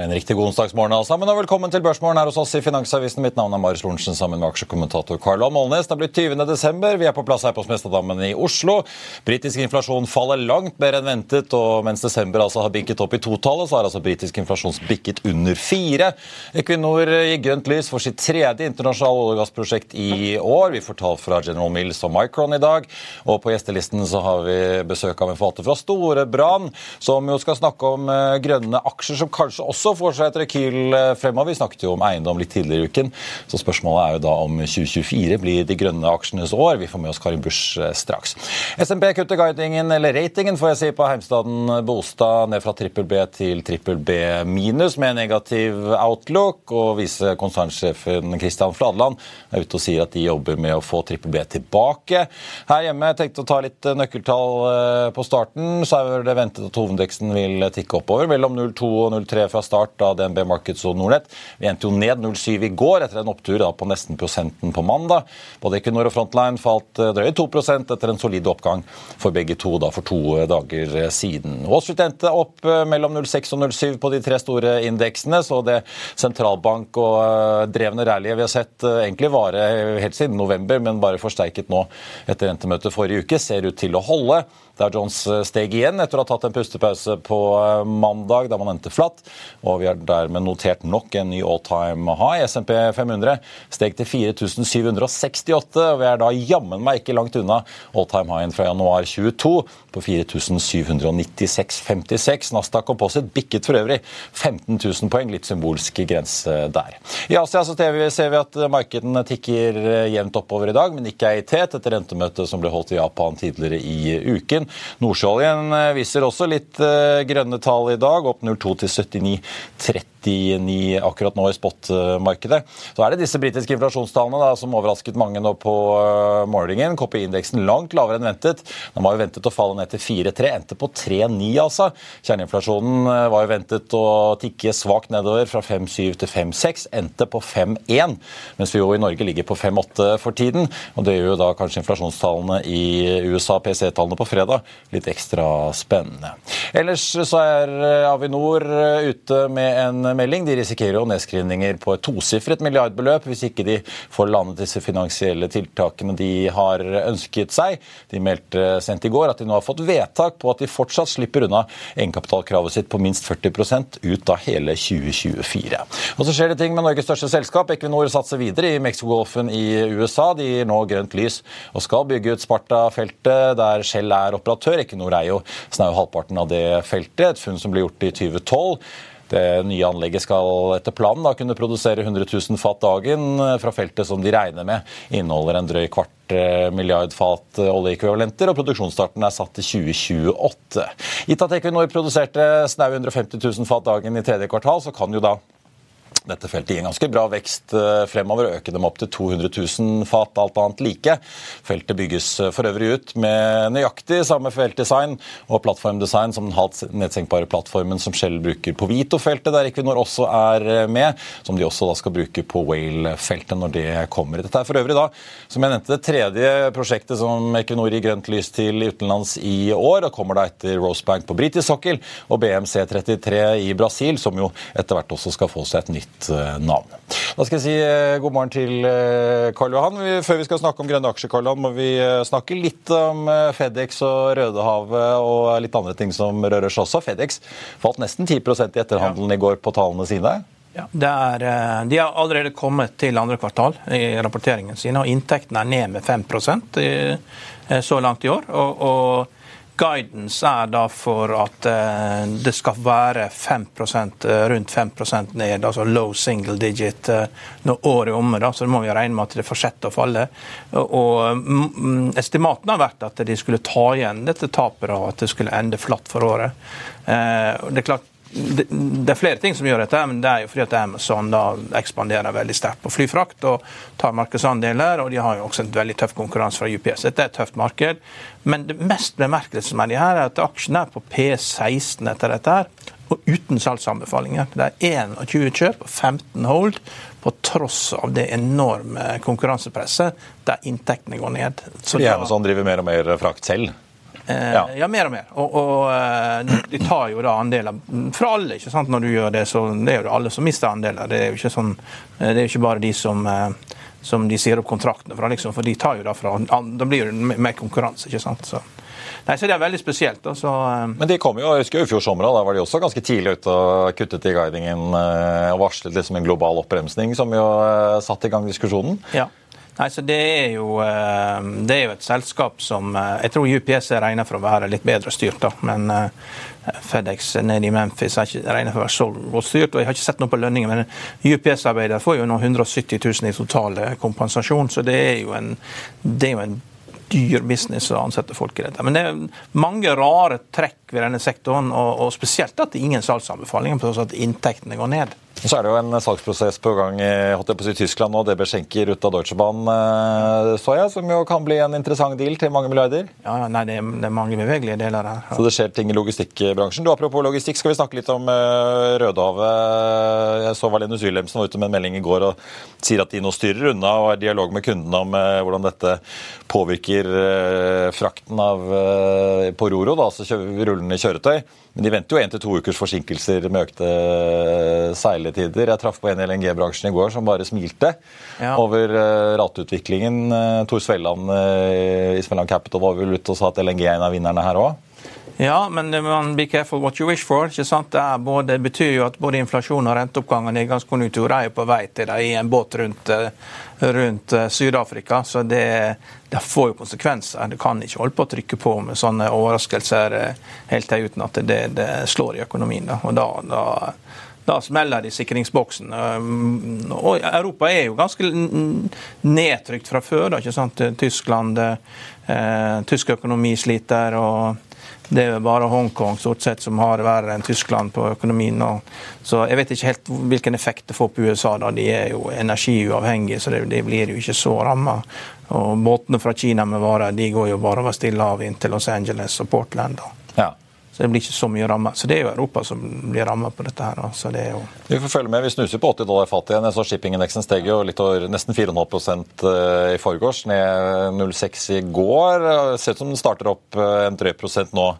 En riktig god onsdagsmorgen alle sammen, og velkommen til Børsmorgen her hos oss i Finansavisen. Mitt navn er Marius Lorentzen sammen med aksjekommentator Carlo Johan Molnes. Det er blitt 20. desember. Vi er på plass her på Smestadammen i Oslo. Britisk inflasjon faller langt mer enn ventet, og mens desember altså har bikket opp i totallet, så har altså britisk inflasjon bikket under fire. Equinor gir grønt lys for sitt tredje internasjonale olje- og gassprosjekt i år. Vi får tall fra General Mills og Micron i dag. Og på gjestelisten så har vi besøk av en forvalter fra Storebrand, som jo skal snakke om eh, grønne aksjer, som kanskje også får seg et rekyl eh, fremover. Vi snakket jo om eiendom litt tidligere i uken, så spørsmålet er jo da om 2024 blir de grønne aksjenes år. Vi får med oss Karin Busch eh, straks. SMP kutter guidingen, eller ratingen får jeg si, på Heimstaden Bostad ned fra trippel B til trippel B minus med negativ outlook. Og visekonsernsjefen Kristian Fladeland er ute og sier at de jobber med å få trippel B tilbake. Her hjemme jeg tenkte å ta litt nøkkeltall eh, på starten. Så er det ventet at hovedindeksen vil tikke oppover mellom 0,2 og 0,3 fra start av DNB Markets og Nordnett. Vi endte jo ned 0,7 i går etter en opptur på nesten prosenten på mandag. Både Equinor og Frontline falt eh, drøye 2% etter en solid oppgang for begge to da, for to eh, dager eh, siden. Wall Street endte opp mellom 0,6 og 0,7 på de tre store indeksene, så det sentralbank- og drevne rallyet vi har sett egentlig vare helt siden november, men bare forsterket nå etter rentemøtet forrige uke, ser ut til å holde. Der Jones steg igjen etter å ha tatt en pustepause på mandag, da man endte flatt. Og vi har dermed notert nok en ny all time high. SMP 500 steg til 4768, og vi er da jammen meg ikke langt unna all time highen fra januar 22 på 4796,56. Nasdaq Composite bikket for øvrig 15 000 poeng, litt symbolsk grense der. I Asia så ser vi at markedene tikker jevnt oppover i dag, men ikke er i tet etter rentemøtet som ble holdt i Japan tidligere i uken. Nordsjøoljen viser også litt eh, grønne tall i dag, opp 02 til 79,30. 99 akkurat nå i spotmarkedet. Så er det disse britiske inflasjonstallene da, som overrasket mange nå på uh, morgenen. KPI-indeksen langt lavere enn ventet. Den var jo ventet å falle ned til 4,3, endte på 3,9 altså. Kjerneinflasjonen uh, var jo ventet å tikke svakt nedover fra 5,7 til 5,6, endte på 5,1. Mens vi jo i Norge ligger på 5,8 for tiden. Og det gjør jo da kanskje inflasjonstallene i USA, PC-tallene på fredag, litt ekstra spennende. Ellers så er uh, Avinor ute med en melding. De risikerer jo nedskrivninger på et tosifret milliardbeløp hvis ikke de får landet disse finansielle tiltakene de har ønsket seg. De meldte sendt i går at de nå har fått vedtak på at de fortsatt slipper unna egenkapitalkravet sitt på minst 40% ut av hele 2024. Og så skjer det ting med Norges største selskap. Equinor satser videre i Mexicogolfen i USA. De gir nå grønt lys og skal bygge ut Sparta-feltet, der Shell er operatør. Equinor er jo snau halvparten av det feltet, et funn som ble gjort i 2012. Det nye anlegget skal etter planen da kunne produsere 100 000 fat dagen eh, fra feltet som de regner med inneholder en drøy kvart eh, milliard fat eh, oljeekvivalenter, og produksjonsstarten er satt til 2028. Gitt at Equinor produserte snaue 150 000 fat dagen i tredje kvartal, så kan jo da dette feltet gir en ganske bra vekst eh, fremover. Øke dem opp til 200 000 fat, alt annet like. Feltet bygges eh, for øvrig ut med nøyaktig samme feltdesign og plattformdesign som den halvt nedsenkbare plattformen som Shell bruker på Vito-feltet, der Equinor også er eh, med, som de også da skal bruke på Whale-feltet når det kommer. Dette er for øvrig da, som jeg nevnte, det tredje prosjektet som Equinor gir grønt lys til utenlands i år, og kommer da etter Rosebank på britisk sokkel og BMC33 i Brasil, som jo etter hvert også skal få seg et nytt Eh, navn. Da skal jeg si eh, god morgen til eh, Karl Johan. Før vi skal snakke om grønne aksjer, Karl Johan, må vi snakke litt om Fedex og Rødehavet og litt andre ting som rører seg også. Fedex falt nesten 10% i etterhandelen i går på tallene sine. Ja, er, De har allerede kommet til andre kvartal i rapporteringen sine, og inntektene er ned med 5% så langt i år. og, og Guidance er da for at eh, det skal være 5 eh, rundt 5% ned, altså low single digit eh, når året er omme. Så det må vi regne med at det fortsetter å falle. Og mm, Estimaten har vært at de skulle ta igjen dette tapet, og at det skulle ende flatt for året. Det er klart det, det, er flere ting som gjør dette, men det er jo fordi at Amazon da ekspanderer veldig sterkt på flyfrakt og tar markedsandeler. Og de har jo også en veldig tøff konkurranse fra UPS. Dette er et tøft marked. Men det mest bemerkelsesverdige her er at aksjen er på P16 etter dette her, og uten salgsanbefalinger. Det er 21 kjøp og 15 hold, på tross av det enorme konkurransepresset der inntektene går ned. Så Fordi Amazon driver mer og mer frakt selv? Eh, ja. ja. mer og mer. Og, og, eh, de tar jo da andeler fra alle. ikke sant? Når du gjør det, så det er jo alle som mister andeler. Det er jo ikke, sånn, eh, det er jo ikke bare de som, som de sier opp kontraktene fra, liksom, for de tar jo da fra Da blir det mer konkurranse. ikke sant? Så. Nei, så Det er veldig spesielt. Da, så, Men de kom jo, jeg husker jo i fjor sommer, da var de også ganske tidlig ute og kuttet i guidingen og varslet liksom en global oppbremsning, som jo satte i gang diskusjonen. Ja. Nei, så det er, jo, eh, det er jo et selskap som eh, Jeg tror UPS er regna for å være litt bedre styrt, da. Men eh, FedEx nede i Memphis er ikke regna for å være så godt styrt. og Jeg har ikke sett noe på lønninger, men UPS-arbeidere får jo nå 170 000 i total kompensasjon, så det er jo en, det er jo en dyr business å ansette folk i dette. Men det er mange rare trekk ved denne sektoren, og, og spesielt at det er ingen salgsanbefalinger på at inntektene går ned. Så er det jo en salgsprosess på gang i, Tyskland nå. DB skjenker ut av Deutsche Bahn, eh, så jeg, som jo kan bli en interessant deal til mange milliarder. Ja, nei, det er, det mange bevegelige deler her. Så det skjer ting i logistikkbransjen. Du, Apropos logistikk, skal vi snakke litt om uh, Rødehavet. Jeg så Valenus Wilhelmsen var ute med en melding i går og sier at de nå styrer unna og er i dialog med kundene om uh, hvordan dette påvirker frakten av, på Roro, da, altså rullende kjøretøy. Men de venter jo én til to ukers forsinkelser med økte seiletider. Jeg traff på en i LNG-bransjen i går som bare smilte ja. over uh, rateutviklingen. Uh, Tor Svelland i Svelland Capital var vel ute og sa at LNG er en av vinnerne her òg. Ja, men man be careful what you wish for. ikke sant? Det, både, det betyr jo at både inflasjon og renteoppgang og nedgangskonjunktur er jo på vei til deg i en båt rundt, rundt Syd-Afrika. Så det, det, får jo konsekvenser. Du kan ikke holde på å trykke på med sånne overraskelser helt til uten at det, det slår i økonomien. Da. Og da, da da smeller det i sikringsboksen. Um, og Europa er jo ganske nedtrykt fra før. Da, ikke sant? Tyskland, eh, Tysk økonomi sliter. og det er jo bare Hongkong stort sett som har det verre enn Tyskland på økonomien nå. Så jeg vet ikke helt hvilken effekt det får på USA. da. De er jo energiuavhengige, så det, det blir jo ikke så ramma. Og båtene fra Kina med varer de går jo bare over Stillehavet inn til Los Angeles og Portland. da. Så det blir ikke så mye rammer. Så det er jo Europa som blir ramma på dette her. Så det er jo Vi får følge med. Vi snuser på 80 dollar fatet igjen. Jeg så shippingindeksen steg jo litt over nesten 4,5 eh, i forgårs, ned 0,6 i går. Ser ut som den starter opp eh, en drøy prosent nå,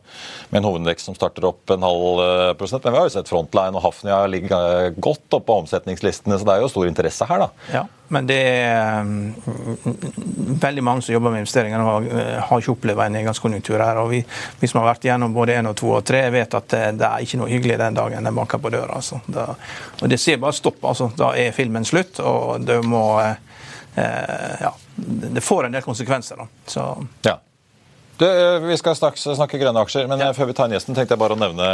med en hovedindeks som starter opp en halv eh, prosent. Men vi har jo sett Frontline og Hafnia ligge godt oppe på omsetningslistene, så det er jo stor interesse her, da. Ja. Men det er mm, veldig mange som jobber med investeringer og har ikke opplevd en nedgangskonjunktur her. og vi, vi, som har vært gjennom både én og to og tre, vet at det, det, er ikke noe hyggelig den dagen den banker på døra. Altså. Da, og det sier bare stopp. altså. Da er filmen slutt, og det må eh, Ja. Det får en del konsekvenser. da. Så. Ja. Du, eh, vi skal straks snakke grønne aksjer, men ja. Eh, før vi tar inn gjesten, tenkte jeg bare å nevne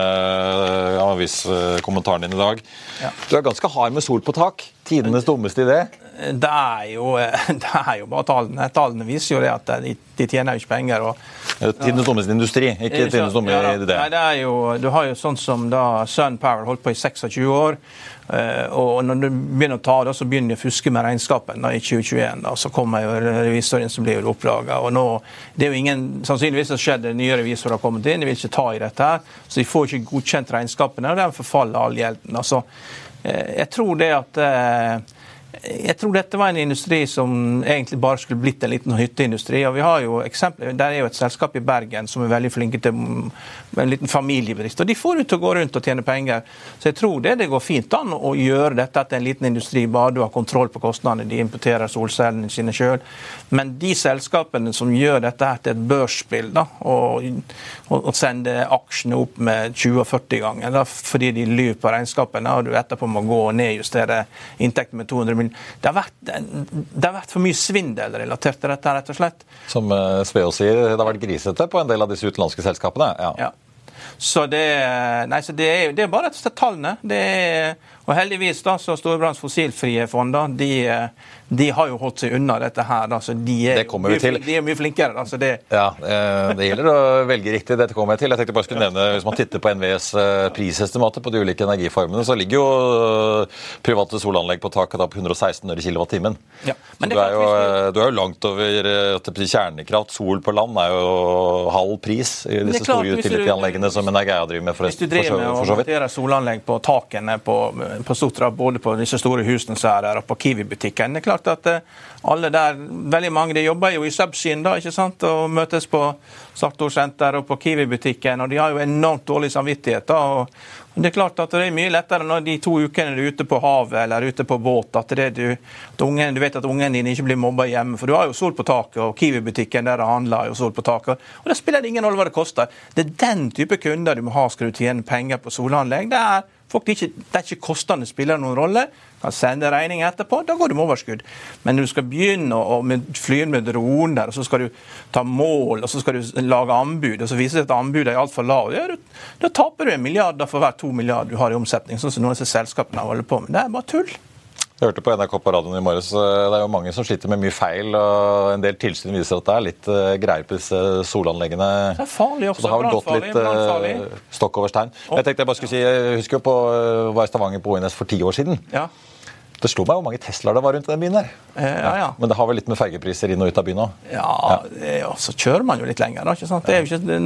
aviskommentaren din i dag. Ja. Du er ganske hard med sol på tak. Tidenes dummeste idé. Det er, jo, det er jo bare tallene. Tallene viser jo det at de, de tjener jo ikke penger. og Tidenes dummeste industri, ikke tidenes dumme ja, idé. Nei, det er jo, du har jo sånn som da Sun Power holdt på i 26 år. eh, og når du begynner å ta det, så begynner de å fuske med regnskapen da, i 2021. Da, så kommer jo revisoren som blir oppdaga. Og nå, det er jo ingen, sannsynligvis har skjedd nye revisorer har kommet inn, de vil ikke ta i dette. her, Så de får ikke godkjent regnskapene, og dermed forfaller all gjelden. Altså, eh, jeg tror det at eh, jeg tror dette var en industri som egentlig bare skulle blitt en liten hytteindustri. og vi har jo eksempler, Der er jo et selskap i Bergen som er veldig flinke til en liten familiebedrift. og De får ut til å gå rundt og tjene penger. Så jeg tror det, det går fint an å gjøre dette til en liten industri, bare du har kontroll på kostnadene. De importerer solcellene sine sjøl. Men de selskapene som gjør dette her til et børsspill, da, og, og sender aksjene opp med 20-40 ganger da, fordi de lyver på regnskapene, og du etterpå må gå og nedjustere inntekten med 200 millioner det har, vært, det har vært for mye svindel relatert til dette, rett og slett. Som uh, Sveo sier, det har vært grisete på en del av disse utenlandske selskapene. Ja. ja. Så det, nei, så det, er, det er bare rett og slett tallene. Det er, og heldigvis da, så Storebrands fossilfrie fond da, de, de, har jo holdt seg unna dette her. Da, så de er, mye, de er mye flinkere. Da, så det... Ja, eh, det gjelder å velge riktig. Dette kommer jeg til. Jeg tenkte bare skulle nevne, Hvis man titter på NVEs eh, prisestimater på de ulike energiformene, så ligger jo eh, private solanlegg på taket da på 116 øre kilowattimen. Ja, du, er jo, du er jo langt over kjernekraft. Sol på land er jo halv pris i disse klart, store utility-anleggene som Energeia driver med. For, hvis du driver med å montere solanlegg på takene på på Sotra, både på disse store husene som er der, og på Kiwi-butikken. Det er klart at eh, alle der, veldig mange de jobber jo i Subsyn da, ikke sant, og møtes på Sartorsenter og på Kiwi-butikken, og de har jo enormt dårlig samvittighet. da, og det er klart at det er mye lettere når de to ukene du er ute på havet eller ute på båt, at, du, at ungen, du vet at ungene dine ikke blir mobba hjemme. For du har jo sol på taket, og Kiwi-butikken der det handler, jo sol på taket. Og da spiller det ingen rolle hva det koster. Det er den type kunder du må ha skal du tjene penger på solanlegg. Det er Folk, ikke, det er ikke kostnadene spiller noen rolle. Kan sende regning etterpå, da går du med overskudd. Men når du skal begynne å fly med droner, og så skal du ta mål, og så skal du lage anbud, og så viser det at anbudet er altfor lavt, ja, da taper du en milliard for hver to milliarder du har i omsetning, sånn som noen av disse selskapene holder på med. Det er bare tull. Jeg hørte på NRK på radioen i morges. Det er jo mange som sliter med mye feil. og En del tilsyn viser at det er litt uh, greier på disse solanleggene. Det er farlig også. Så det har vel gått litt uh, stokk over stein. Jeg tenkte jeg bare skulle si, jeg husker jo på, var i Stavanger på ONS for ti år siden. Ja. Det slo meg hvor mange Teslaer det var rundt den byen der. Eh, ja, ja. Men det har vel litt med fergepriser inn og ut av byen òg? Ja, ja. så kjører man jo litt lenger. Da, ikke sant? Det, er jo ikke,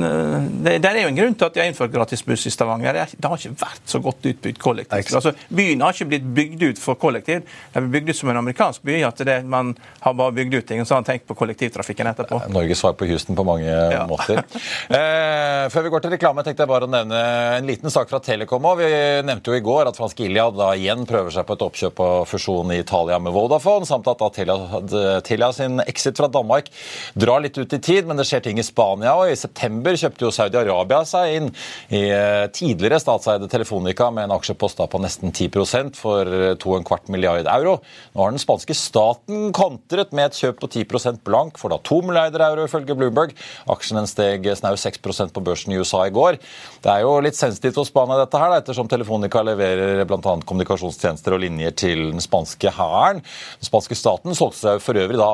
det, det, er jo en grunn til at de har innført gratis buss i Stavanger. Det har ikke vært så godt utbygd kollektivt. Altså, byen har ikke blitt bygd ut for kollektiv. Det er bygd ut som en amerikansk by. at det, Man har bare bygd ut ting, og så har man tenkt på kollektivtrafikken etterpå. Norges svar på Houston på mange måter. eh, før vi går til reklame, tenkte jeg bare å nevne en liten sak fra Telekom. Vi nevnte jo i går at franske Iliad da igjen prøver seg på et oppkjøp av fusjon i Italia med Vodafone, samt at Telia, Telia sin exit fra Danmark drar litt ut i tid, men det skjer ting i Spania. og I september kjøpte jo Saudi-Arabia seg inn i eh, tidligere statseide Telefonica med en aksjepost på nesten 10% for 2,25 milliard euro. Nå har den spanske staten kontret med et kjøp på 10% blank for da 2 milliarder euro, ifølge Bloomberg. Aksjen steg snau 6% på børsen i USA i går. Det er jo litt sensitivt for Spania, dette her, ettersom Telefonica leverer bl.a. kommunikasjonstjenester og linjer til den spanske hæren. Den spanske staten solgte seg for øvrig da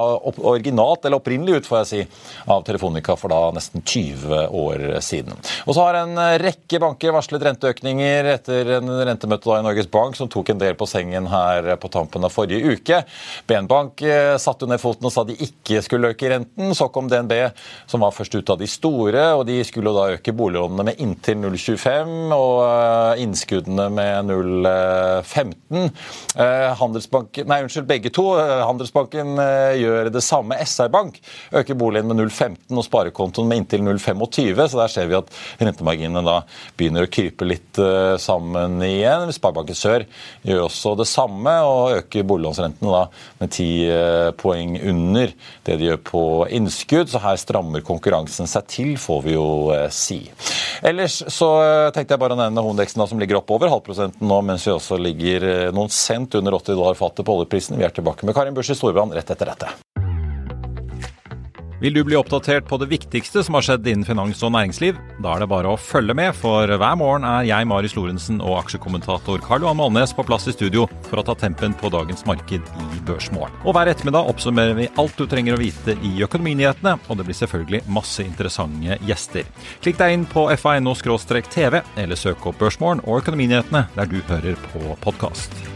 originalt, eller opprinnelig ut, får jeg si, av Telefonica for da nesten 20 år siden. Og så har en rekke banker varslet renteøkninger etter en rentemøte da i Norges Bank som tok en del på sengen her på tampen av forrige uke. BN-Bank eh, satte ned foten og sa de ikke skulle øke renten. Så kom DNB, som var først ut av de store, og de skulle da øke boliglånene med inntil 0,25 og eh, innskuddene med 0,15. Handelsbanken, nei, unnskyld, begge to. Handelsbanken eh, gjør det samme. SR Bank øker boligen med 0,15 og sparekontoen med inntil 0,25. Så der ser vi at rentemarginene da begynner å krype litt eh, sammen igjen. Sparebanken Sør gjør også det samme og øker boliglånsrentene da med 10 eh, poeng under det de gjør på innskudd. Så her strammer konkurransen seg til, får vi jo si. Ellers så tenkte jeg bare å nevne hovedindeksen som ligger oppover halvprosenten nå, mens vi også ligger noen cent under 80 dollar fatet på oljeprisen. Vi er tilbake med Karin Busch i Storbrann rett etter dette. Vil du bli oppdatert på det viktigste som har skjedd innen finans og næringsliv? Da er det bare å følge med, for hver morgen er jeg, Marius Lorentzen og aksjekommentator Karl Johan Malnes på plass i studio for å ta tempen på dagens marked i Børsmorgen. Og hver ettermiddag oppsummerer vi alt du trenger å vite i økonominyhetene, og det blir selvfølgelig masse interessante gjester. Klikk deg inn på fa.no-tv, eller søk opp Børsmorgen og Økonominyhetene der du hører på podkast.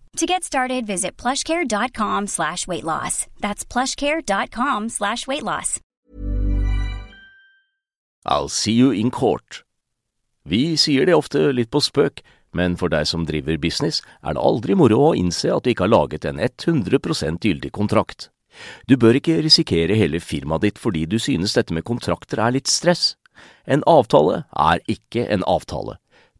To get started, visit plushcare.com slash weight loss. That's plushcare.com slash weight loss. I'll see you in court. Vi sier det ofte litt på spøk, men for deg som driver business, er det aldri moro å innse at du ikke har laget en 100 gyldig kontrakt. Du bør ikke risikere hele firmaet ditt fordi du synes dette med kontrakter er litt stress. En avtale er ikke en avtale.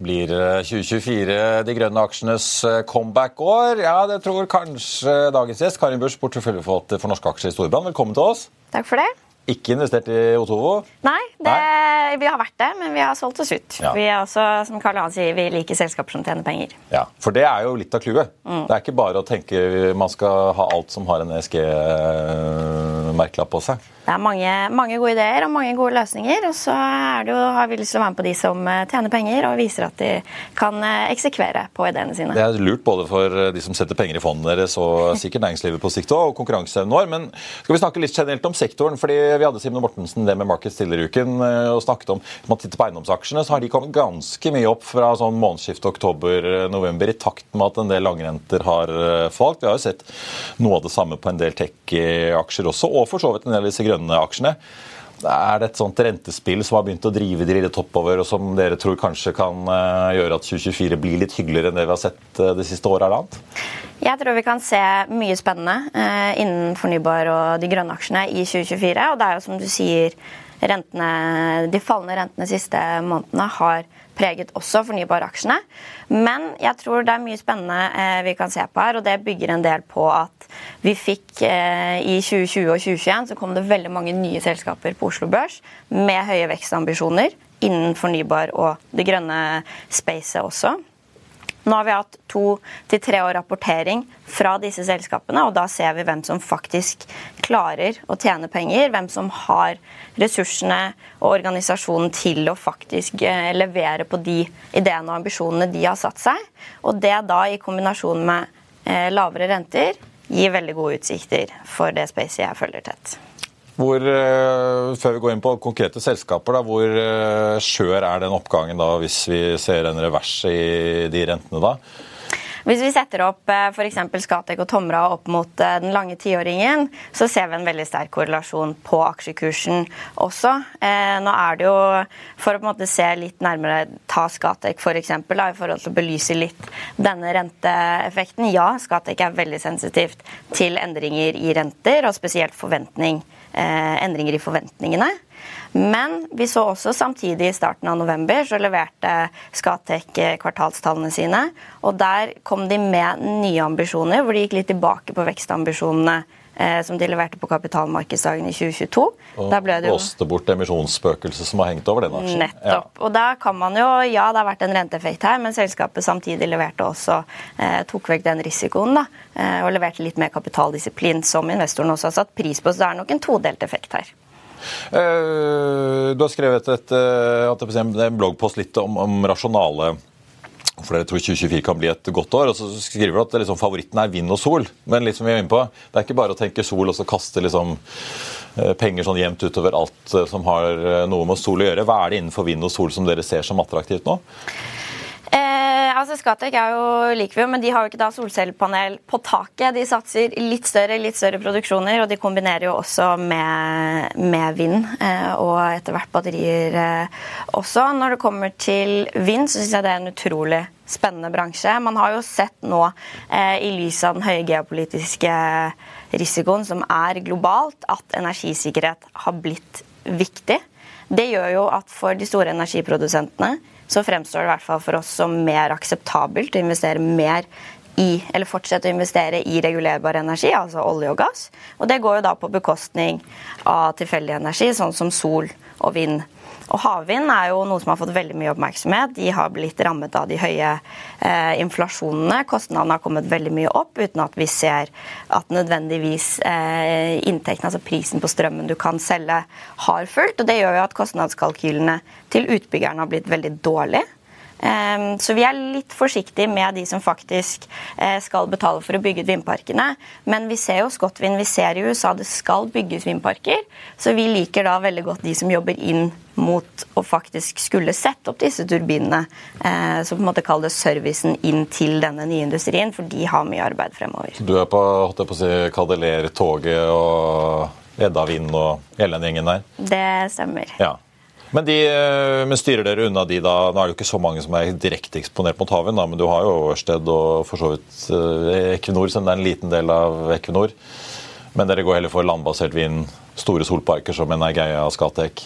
Blir 2024 de grønne aksjenes eh, comeback-år? Ja, det tror kanskje dagens gjest, Karin Busch, porteføljeforvalter for norske aksjer i Storbrann. Velkommen til oss. Takk for det. Ikke investert i Otovo? Nei, det, vi har vært det, men vi har solgt oss ut. Ja. Vi er også, som Karl Johan sier, vi liker selskaper som tjener penger. Ja, For det er jo litt av clouet. Mm. Det er ikke bare å tenke man skal ha alt som har en ESG-merkelapp på seg. Det er mange, mange gode ideer og mange gode løsninger. Og så er det har vi lyst til å være med på de som eh, tjener penger og viser at de kan eh, eksekvere på ideene sine. Det er lurt både for de som setter penger i fondene deres og sikkert næringslivet på sikt òg, og konkurranseevnen vår. Men skal vi snakke litt generelt om sektoren? fordi Vi hadde Simen Mortensen det med Markets tidligere i uken eh, og snakket om Hvis man titter på eiendomsaksjene, så har de kommet ganske mye opp fra sånn månedsskiftet oktober-november i takt med at en del langrenter har falt. Vi har jo sett noe av det samme på en del tech-aksjer også, og for så vidt en del av disse grønne aksjene. Er det et sånt rentespill som har begynt å drive de litt oppover, og som dere tror kanskje kan eh, gjøre at 2024 blir litt hyggeligere enn det vi har sett eh, det siste året eller annet? Jeg tror vi kan se mye spennende eh, innen fornybar og de grønne aksjene i 2024. Og det er jo som du sier, rentene, de fallende rentene de siste månedene har preget også fornybaraksjene. Men jeg tror det er mye spennende eh, vi kan se på her, og det bygger en del på at vi fikk eh, i 2020 og 2021 så kom det veldig mange nye selskaper på Oslo Børs med høye vekstambisjoner innen fornybar og det grønne spacet også. Nå har vi hatt to til tre år rapportering fra disse selskapene, og da ser vi hvem som faktisk klarer å tjene penger, hvem som har ressursene og organisasjonen til å faktisk eh, levere på de ideene og ambisjonene de har satt seg. Og det da i kombinasjon med eh, lavere renter gir veldig gode utsikter for det spacet jeg følger tett. Hvor, eh, før vi går inn på konkrete selskaper, da, hvor skjør er den oppgangen da, hvis vi ser en revers i de rentene da? Hvis vi setter opp f.eks. Skatek og Tomra opp mot den lange tiåringen, så ser vi en veldig sterk korrelasjon på aksjekursen også. Nå er det jo, for å på en måte se litt nærmere, ta Skatek f.eks. For i forhold til å belyse litt denne renteeffekten. Ja, Skatek er veldig sensitivt til endringer i renter, og spesielt forventning, endringer i forventningene. Men vi så også samtidig i starten av november så leverte Skatek kvartalstallene sine. Og der kom de med nye ambisjoner, hvor de gikk litt tilbake på vekstambisjonene eh, som de leverte på kapitalmarkedsdagen i 2022. Og Der ble det jo blåste bort emisjonsspøkelset som har hengt over den aksjen. Nettopp. Og da kan man jo, ja det har vært en renteeffekt her, men selskapet samtidig leverte også, eh, tok vekk den risikoen da, eh, og leverte litt mer kapitaldisiplin, som investoren også har satt pris på. Så det er nok en todelt effekt her. Eh, du har skrevet et, eh, en bloggpost litt om, om rasjonale for dere tror 2024 kan bli et godt år. og så skriver du at liksom, Favoritten er vind og sol. Men litt som vi er inne på, det er ikke bare å tenke sol og så kaste liksom, eh, penger sånn jevnt utover alt eh, som har eh, noe med sol å gjøre. Hva er det innenfor vind og sol som dere ser som attraktivt nå? Altså Scatec er jo liker vi men de har jo ikke da solcellepanel på taket. De satser litt større litt større produksjoner, og de kombinerer jo også med, med vind. Eh, og etter hvert batterier eh, også. Når det kommer til vind, så syns jeg det er en utrolig spennende bransje. Man har jo sett nå, eh, i lys av den høye geopolitiske risikoen som er globalt, at energisikkerhet har blitt viktig. Det gjør jo at for de store energiprodusentene så fremstår det i hvert fall for oss som mer akseptabelt å investere mer i, eller fortsette å investere i regulerbar energi, altså olje og gass. Og det går jo da på bekostning av tilfeldig energi, sånn som sol og vind. Og havvind er jo noe som har fått veldig mye oppmerksomhet. De har blitt rammet av de høye eh, inflasjonene. Kostnadene har kommet veldig mye opp uten at vi ser at nødvendigvis eh, inntekten, altså prisen på strømmen du kan selge, har fulgt. Og det gjør jo at kostnadskalkylene til utbyggerne har blitt veldig dårlige. Ehm, så vi er litt forsiktige med de som faktisk eh, skal betale for å bygge ut vindparkene. Men vi ser jo Scotwind, vi ser i USA det skal bygges vindparker. Så vi liker da veldig godt de som jobber inn mot å faktisk skulle sette opp disse turbinene. Eh, så på en måte kall det servicen inn til denne nye industrien, for de har mye arbeid fremover. Du er på, holdt jeg på å si, Kadeler-toget og Edda Vind og hele den gjengen der? Det stemmer. Ja. Men, de, eh, men, styrer dere unna de da Nå er det jo ikke så mange som er direkte eksponert mot havvind, men du har jo Ørsted og for så vidt eh, Equinor, som det er en liten del av Equinor. Men dere går heller for landbasert vind, store solparker som Energeia og Scatec?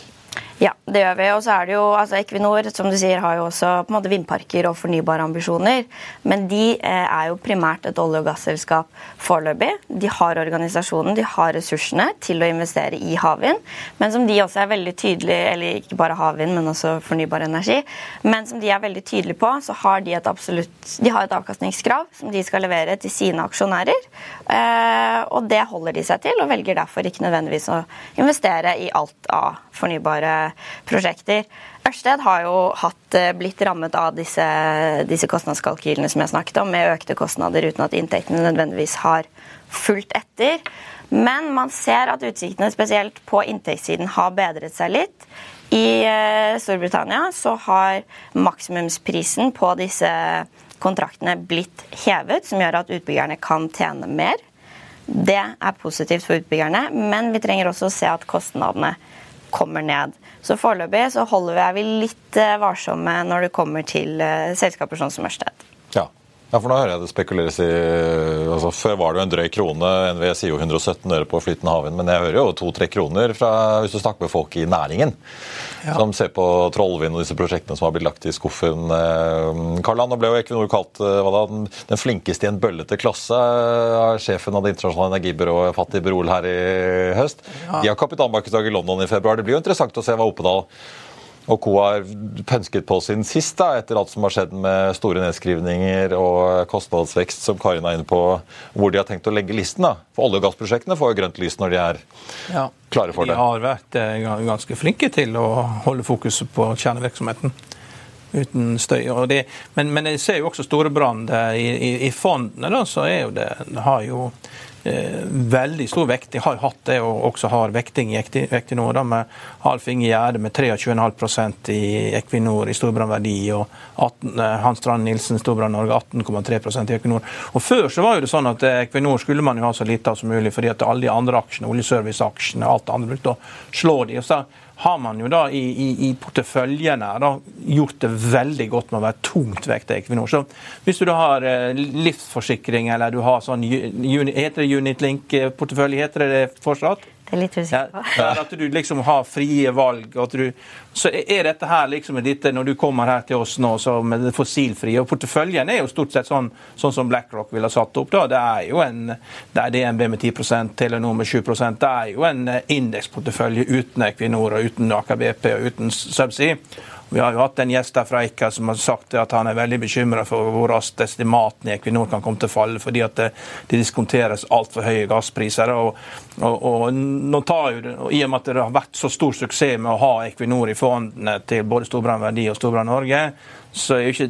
Ja, det gjør vi. Og så er det jo, altså Equinor som du sier, har jo også på en måte vindparker og fornybare ambisjoner. Men de eh, er jo primært et olje- og gasselskap foreløpig. De har organisasjonen, de har ressursene til å investere i havvind. Men som de også er veldig tydelige, eller ikke bare havvind, men også fornybar energi. Men som de er veldig tydelige på, så har de et absolutt de har et avkastningskrav som de skal levere til sine aksjonærer. Eh, og det holder de seg til, og velger derfor ikke nødvendigvis å investere i alt av fornybare prosjekter. Ørsted har jo hatt, eh, blitt rammet av disse, disse, kostnadskalkylene som jeg snakket om, med økte kostnader uten at inntektene nødvendigvis har fulgt etter. Men man ser at utsiktene spesielt på inntektssiden har bedret seg litt. I eh, Storbritannia så har maksimumsprisen på disse kontraktene blitt hevet, som gjør at utbyggerne kan tjene mer. Det er positivt for utbyggerne, men vi trenger også å se at kostnadene kommer ned. Så foreløpig så holder vi litt eh, varsomme når det kommer til eh, selskaper sånn som Ørsted. Ja. Ja, for nå hører jeg det spekuleres i altså Før var det jo en drøy krone. NVE sier jo 117 øre på flytende havvind. Men jeg hører jo to-tre kroner fra, hvis du snakker med folk i næringen. Ja. Som ser på Trollvind og disse prosjektene som har blitt lagt i skuffen. Eh, Karl Anne ble jo Equinor kalt da, den flinkeste i en bøllete klasse av sjefen av det internasjonale energibyrået Fatih Brol her i høst. Ja. De har kapitalmarkedsdag i London i februar. Det blir jo interessant å se hva Oppedal og co. har pønsket på sin sist, da, etter alt som har skjedd med store nedskrivninger og kostnadsvekst, som Karin er inne på, hvor de har tenkt å legge listen. da. For olje- og gassprosjektene får jo grønt lys når de er ja, klare for det. De har vært eh, ganske flinke til å holde fokuset på kjernevirksomheten. Uten støy. Det, men, men, jeg ser jo også store brann i, i, i, fondene. da, så er jo det, det har jo veldig stor vekt. De har hatt det og også har vekting i Equinor, med Alf Inge Gjerde med 23,5% i Equinor i storbrannverdi, og 18, eh, Hans Strand Nilsen Storbrann Norge 18,3% i Equinor. Og Før så var jo det sånn at eh, Equinor skulle man jo ha så lite av som mulig, fordi at alle de andre aksjene, oljeserviceaksjene, alt det andre brukte å slå de. Og så har man jo da i, i, i porteføljene da, gjort det veldig godt med å være tungt vekta Equinor. Så hvis du da har eh, livsforsikring eller du har sånn Heter det Unitlink-portefølje? Heter det det fortsatt? Det er litt usikker på. Ja, at du liksom har frie valg. At du, så er dette her liksom dette, Når du kommer her til oss nå det fossilfrie og Porteføljen er jo stort sett sånn, sånn som BlackRock ville ha satt opp. da, Det er jo en det er DNB med 10% Telenor med 7 Det er jo en eh, indeksportefølje uten Equinor og uten Aker BP og uten Subsea. Vi har jo hatt en gjest der fra Eika som har sagt at han er veldig bekymra for hvor raskt estimatene i Equinor kan komme til å falle, fordi at det, det diskonteres altfor høye gasspriser. Og, og, og, nå tar jo og I og med at det har vært så stor suksess med å ha Equinor i fondene til både Storbrann Verdi og Storbrann Norge, så er jo ikke,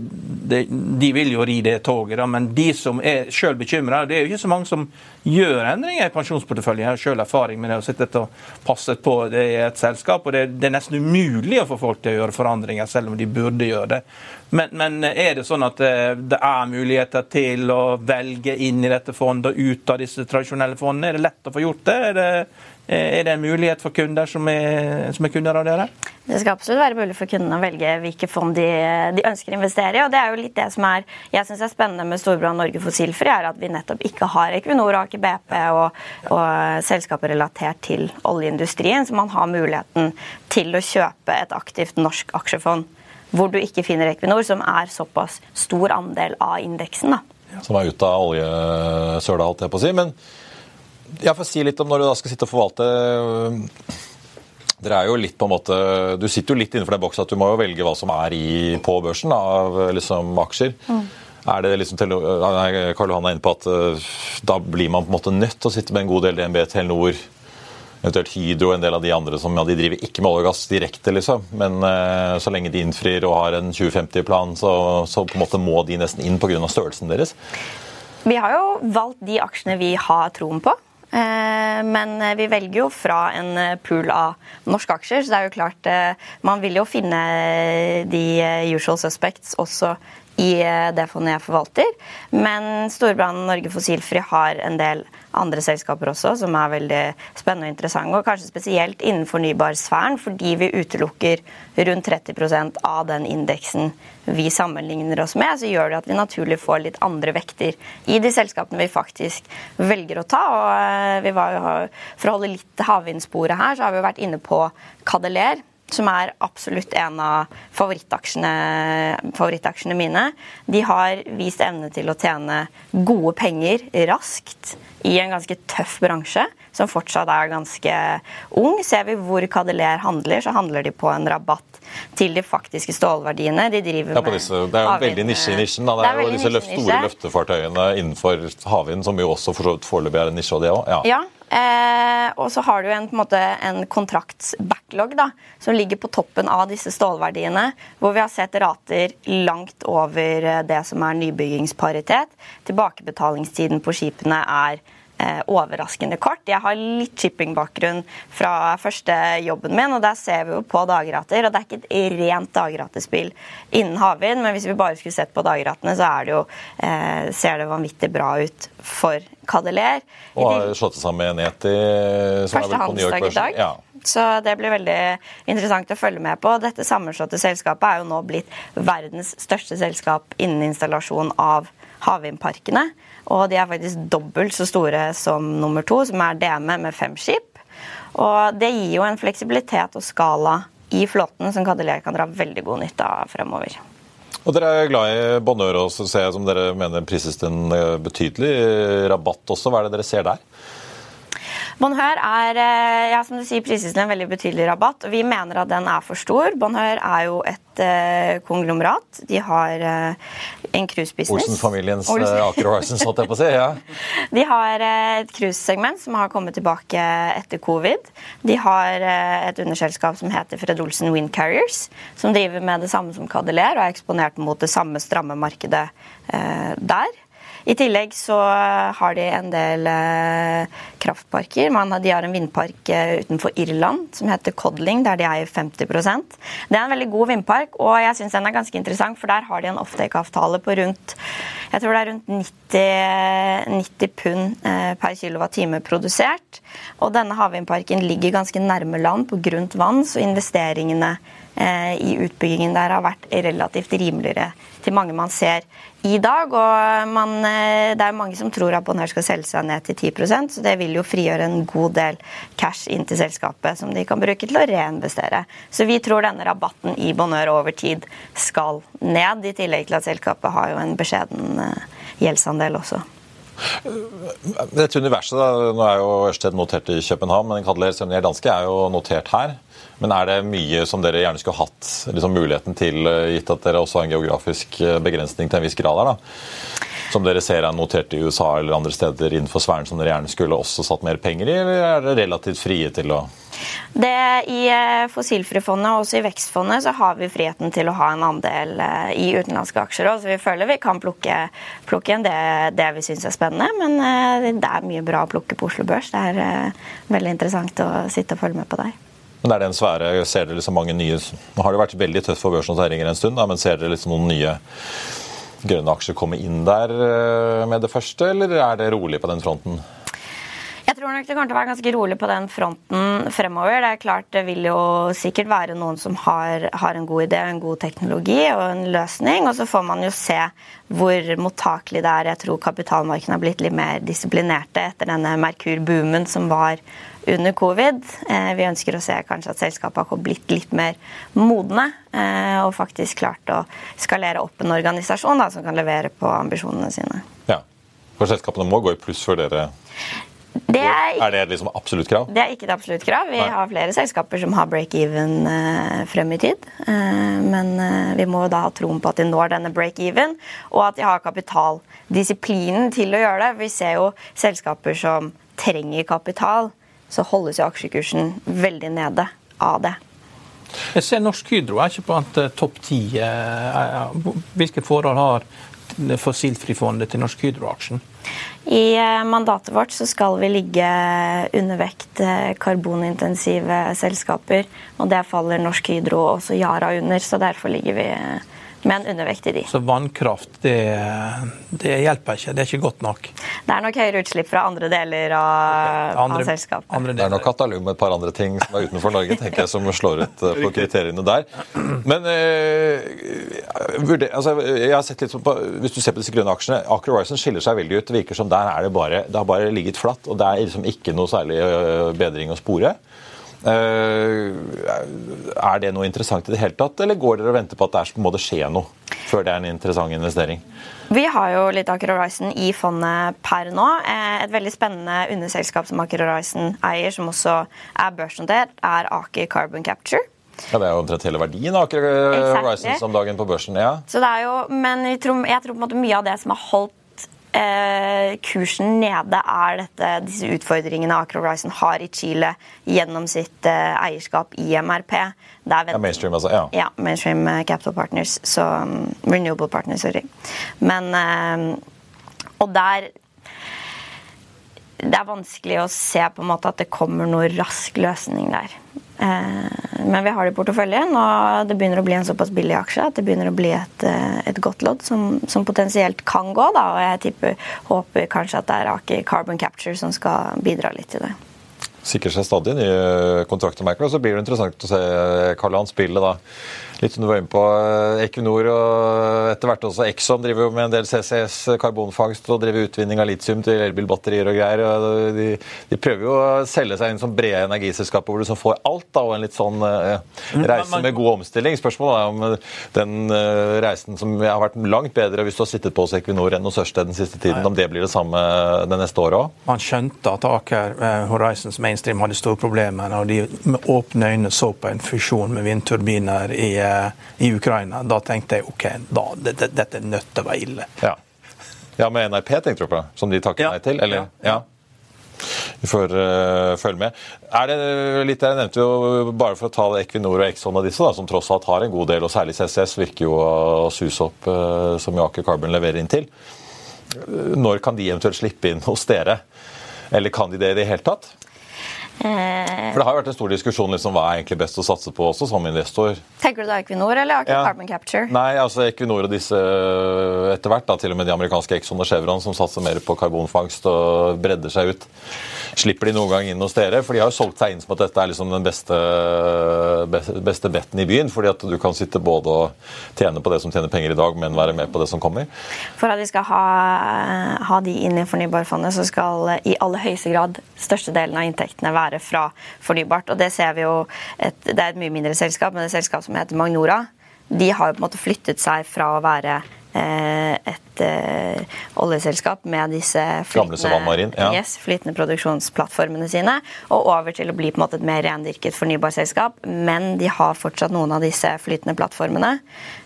de, de vil jo ri det toget. Da, men de som er sjøl bekymra, det er jo ikke så mange som gjør endringer i pensjonsporteføljen. Jeg har sjøl erfaring med det å sitte og passe på det i et selskap. og det, det, er nesten umulig å få folk til å gjøre forandringer, selv om de burde gjøre det. Men, men er det sånn at det, eh, det, er muligheter til å velge inn i dette fondet og ut av disse tradisjonelle fondene? Er det lett å få gjort det? Er det er det en mulighet for kunder som er, som er kunder av dere? Det skal absolutt være mulig for kundene å velge hvilke fond de, de, ønsker å investere i. og det er jo litt det som er, jeg synes er spennende med Storbrann Norge Fossilfri, er at vi nettopp ikke har Equinor, Aker BP og, og selskaper relatert til oljeindustrien. Så man har muligheten til å kjøpe et aktivt norsk aksjefond hvor du ikke finner Equinor, som er såpass stor andel av indeksen. Som er ute av oljesøla, holdt jeg på å si. men jeg får si litt om når du da skal sitte og forvalte dere er jo litt på en måte, Du sitter jo litt innenfor den boksen at du må jo velge hva som er i, på børsen av liksom, aksjer. Mm. Er det liksom, Karl Johan er inne på at uh, da blir man på en måte nødt til å sitte med en god del DNB, Telenor, eventuelt Hydro og en del av de andre som ja, de driver ikke med olje og gass direkte, liksom. Men uh, så lenge de innfrir og har en 2050-plan, så, så, på en måte må de nesten inn pga. størrelsen deres. Vi har jo valgt de aksjene vi har troen på. Eh, men vi velger jo fra en eh, pool av norske aksjer, så det er jo klart eh, Man vil jo finne de usual suspects også i det fondet jeg forvalter. Men Storbrann Norge Fossilfri har en del andre selskaper også som er veldig spennende og interessante. Og kanskje spesielt innen fornybarsfæren, fordi vi utelukker rundt 30% av den indeksen vi sammenligner oss med, så gjør det at vi naturlig får litt andre vekter i de selskapene vi faktisk velger å ta. Og eh, vi var jo, For å holde litt havvindsporet her, så har vi jo vært inne på Cadeler som er absolutt en av favorittaksjene, favorittaksjene, mine. De har vist evne til å tjene gode penger raskt i en ganske tøff bransje, som fortsatt er ganske ung. Ser vi hvor Cadeler handler, så handler de på en rabatt til de faktiske stålverdiene. De driver ja, disse, det er jo veldig nisje i nisjen. Det, det er, jo disse løft, store løftefartøyene innenfor havvind, som jo også foreløpig er en nisje, og det også. Ja. ja. Eh, og så har du en, på en, måte, en kontraktsbacklog da, som ligger på toppen av disse stålverdiene, hvor vi har sett rater langt over eh, det som er nybyggingsparitet. Tilbakebetalingstiden på skipene er overraskende kort. Jeg har litt shippingbakgrunn fra første jobben min, og der ser vi jo på dagrater. Og det er ikke et rent dagratespill innen havvind, men hvis vi bare skulle sett på dagratene, så det jo, eh, ser det vanvittig bra ut for Cadeler. Og har slått seg sammen med Neti, som Første er vel på New York Børsen. Ja. Så det blir veldig interessant å følge med på. Dette sammenslåtte selskapet er jo nå blitt verdens største selskap innen installasjon av havvindparkene. Og de er faktisk dobbelt så store som nummer to, som er DME med fem skip. Og det gir jo en fleksibilitet og skala i flåten som Cadeler kan dra veldig god nytte av fremover. Og Dere er glad i Bonheur også, ser jeg som dere mener prises til en eh, betydelig rabatt også. Hva er det dere ser der? Bonheur er eh, ja, som du sier, prises en veldig betydelig rabatt. og Vi mener at den er for stor. Bonheur er jo et uh, konglomerat. De har uh, en cruisebusiness. Olsen-familiens Olsen. Aker Horizons, holdt jeg på å si. ja. De har et cruisesegment som har kommet tilbake etter covid. De har uh, et underselskap som heter Fred Olsen Wind Carriers, som driver med det samme som Cadeler og er eksponert mot det samme stramme markedet der. I tillegg så har de en del eh, kraftparker. De har en vindpark eh, utenfor Irland som heter Codling, der de eier 50% Det er en veldig god vindpark, og jeg syns den er ganske interessant, for der har de en offtake-avtale på rundt jeg tror det er rundt 90, 90 pund eh, per kWt produsert. Og denne havvindparken ligger ganske nærme land på grunt vann, så investeringene Eh, i utbyggingen der har vært relativt rimeligere til mange man ser i dag. Og man, eh, det er mange som tror at Bonheur skal selge seg ned til 10% så det vil vil jo frigjøre en god del cash inn til selskapet som de kan bruke til å reinvestere. Så vi tror denne rabatten i Bonheur over tid skal ned, i tillegg til at selskapet har jo en beskjeden eh, gjeldsandel også. Dette universet, da, Nå er jo Ørsted notert i København, men Kadler er Danske er jo notert her. Men er det mye som dere gjerne skulle hatt liksom muligheten til, eh, gitt at dere også har en geografisk eh, begrensning til en viss grad her? da? Som dere ser er notert i USA eller andre steder innenfor sfæren som dere gjerne skulle også satt mer penger i, eller er dere relativt frie til å det, I eh, Fossilfrifondet og også i Vekstfondet så har vi friheten til å ha en andel i utenlandske aksjer Også. vi føler vi kan plukke, plukke igjen det, det, vi syns er spennende. Men det er mye bra å plukke på Oslo Børs. Det er veldig interessant å sitte og følge med på der. Men er det en sfære, ser dere liksom mange nye Nå har det vært veldig tøft for børsnoteringer en stund, da, men ser dere liksom noen nye grønne aksjer komme inn der eh, med det første, eller er det rolig på den fronten? Jeg tror nok det kommer til å være ganske rolig på den fronten fremover. Det er klart det vil jo sikkert være noen som har, har en god idé, en god teknologi og en løsning. Og så får man jo se hvor mottakelig det er. Jeg tror kapitalmarkedene har blitt litt mer disiplinerte etter denne Merkur-boomen som var under covid. Eh, vi ønsker å se kanskje at selskapet har blitt litt mer modne eh, og faktisk klart å skalere opp en organisasjon da, som kan levere på ambisjonene sine. Ja, For selskapene må gå i pluss før dere det er, er, det liksom absolutt krav? Det er ikke et absolutt krav. Vi Nei. har flere selskaper som har break-even eh, frem i tid. Eh, men eh, vi må da ha troen på at de når denne break-even, og at de har kapitaldisiplinen til å gjøre det. Vi ser jo selskaper som trenger kapital, så holdes jo aksjekursen veldig nede av det. Jeg ser Norsk Hydro er ikke på topp ti. Hvilke forhold har Fossilfrifondet til Norsk Hydro-aksjen? I eh, mandatet vårt så skal vi ligge undervekt eh, karbonintensive selskaper. Og det faller Norsk Hydro og også Yara under, så derfor ligger vi eh, med en undervekt i de. Så vannkraft, det, det, hjelper ikke? Det er ikke godt nok? Det er nok høyere utslipp fra andre deler av, andre, av selskapet. Det er nok Katalum og et par andre ting som er utenfor Norge, tenker jeg, som slår ut på kriteriene der. Men eh, altså, jeg har sett litt på, hvis du ser på disse grønne aksjene, Aker Horizon skiller seg veldig ut. Det virker som der er det bare, det har bare ligget flatt, og det er liksom ikke noe særlig bedring å spore. Eh, er det noe interessant i det hele tatt, eller går dere og venter på at det må det skje noe før det er en interessant investering? Vi har jo litt Aker Horizon i fondet per nå. Eh, et veldig spennende underselskap som Aker Horizon eier, som også er børsnotert, er Aker Carbon Capture. Ja, Det er jo omtrent hele verdien av Aker Horizon som dagen på børsen. ja. Så det er jo, Men jeg tror, jeg tror på en måte mye av det som har holdt eh, kursen nede er dette, disse utfordringene Aker Horizon har i Chile gjennom sitt eh, eierskap i MRP. ja, mainstream, altså. Ja. ja mainstream eh, Capital Partners. Så um, Renewable Partners, sorry. Men eh, Og der det er vanskelig å se på en måte at det kommer noe rask løsning der. Eh, men vi har det i porteføljen, og det begynner å bli en såpass billig aksje at det begynner å bli et, eh, et godt lodd som, som, potensielt kan gå. Da, og jeg tipper, håper kanskje at det er Aker Carbon Capture som skal bidra litt til det. Sikrer seg stadig nye kontrakter, og så blir det interessant å se Karl Hans spille da litt som du var inne på, eh, Equinor og etter hvert også Exxon driver jo med en del CCS, karbonfangst, og driver utvinning av litium til elbilbatterier og greier. og de, de, prøver jo å selge seg inn som brede energiselskaper hvor du som får alt, da, og en litt sånn uh, reise med god omstilling. Spørsmålet er om den uh, reisen som har vært langt bedre hvis du har sittet på hos Equinor enn hos Ørsted den siste tiden, Nei. om det blir det samme det neste året òg? Man skjønte at Aker Horizons Mainstream hadde store problemer og de med åpne øyne så på en fusjon med vindturbiner i i Ukraina, da tenkte jeg OK, da, dette, dette er nødt til å være ille. Ja. ja, med NRP tenkte du på, som de takket nei til? Eller? ja. Vi får uh, følge med. Er det litt, der Jeg nevnte jo bare for å ta Equinor og Exxon og disse, da, som tross alt har en god del, og særlig CCS virker jo å suse opp, uh, som Aker Carbon leverer inn til. Når kan de eventuelt slippe inn hos dere? Eller kan de det i det hele tatt? Eh, For Det har jo vært en stor diskusjon liksom, hva er egentlig best å satse på også som investor. tenker du da Equinor eller Aker Ja. Carbon Capture? Nei, altså Equinor og disse etter hvert, da, til og med de amerikanske Exxon og Chevron som satser mer på karbonfangst og bredder seg ut. Slipper de noen gang inn hos dere? For de har jo solgt seg inn som at dette er liksom den beste, beste, beste betten i byen. Fordi at du kan sitte både og tjene på det som tjener penger i dag, men være med på det som kommer. For at vi skal ha, ha de inn i fornybarfondet, så skal i aller høyeste grad størstedelen av inntektene være fra fornybart. Og det ser vi jo et, Det er et mye mindre selskap, men et selskap som heter Magnora. De har jo på en måte flyttet seg fra å være eh, et eh, oljeselskap med disse flytende, ja. yes, flytende produksjonsplattformene sine, og over til å bli på en måte et mer rendyrket fornybarselskap. Men de har fortsatt noen av disse flytende plattformene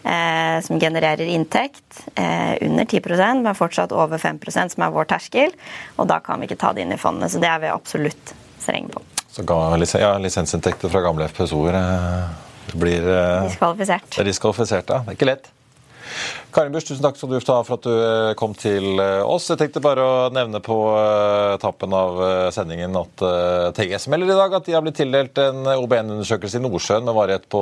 eh, som genererer inntekt eh, under 10% men fortsatt over 5% som er vår terskel. Og da kan vi ikke ta det inn i fondet. Så det er vi absolutt strenge på. Så ga- ja, Lisensinntekter fra gamle FPSO-er eh, blir eh, Diskvalifisert. Det er diskvalifisert, ja. Det er ikke lett. Karin Busch, tusen takk skal du ta for at du eh, kom til eh, oss. Jeg tenkte bare å nevne på eh, tappen av sendingen at TGS melder i dag at de har blitt tildelt en OBN-undersøkelse i Nordsjøen med varighet på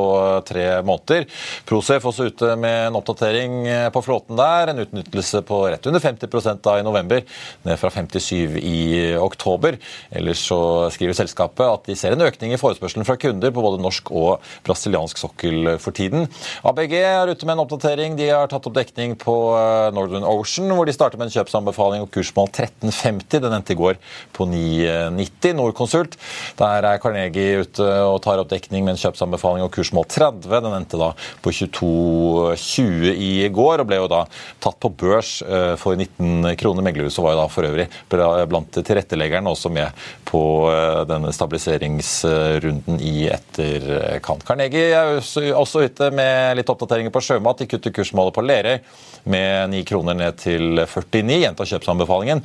tre måneder. Prosef også ute med en oppdatering på flåten der. En utnyttelse på rett under 50 da i november, ned fra 57 i oktober. Ellers så skriver selskapet at de ser en økning i forespørselen fra kunder på både norsk og brasiliansk sokkel for tiden. ABG er ute med en oppdatering. De har tatt opp dekning på eh, Northern Ocean, hvor de startet med en kjøpsanbefaling og kursmål 1350. Den endte i går på 990. Norconsult, der er Carnegie ute og tar opp dekning med en kjøpsanbefaling og kursmål 30. Den endte da på 22,20 i går, og ble jo da tatt på børs eh, for 19 kroner. Meglerhuset var jo da for øvrig blant tilretteleggerne også med på eh, denne stabiliseringsrunden i etterkant. Carnegie er også ute med litt oppdateringer på sjømat. De kutter kursmålet på Lerøy med 9 kroner ned til 49, gjenta kjøpsanbefalingen.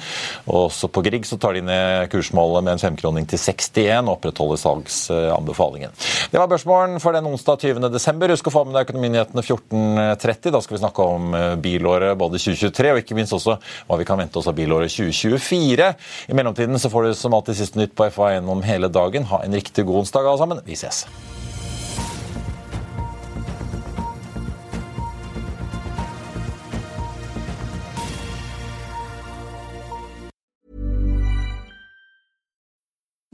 Også på Grieg så tar de ned kursmålet med en femkroning til 61 og opprettholder salgsanbefalingen. Det var børsmålen for den onsdag 20. desember. Husk å få med deg Økonominyhetene 14.30. Da skal vi snakke om eh, bilåret både 2023 og ikke minst også hva vi kan vente oss av bilåret 2024. I mellomtiden så får du som alltid siste nytt på FA1 om hele dagen. Ha en riktig god onsdag alle sammen. Vi ses.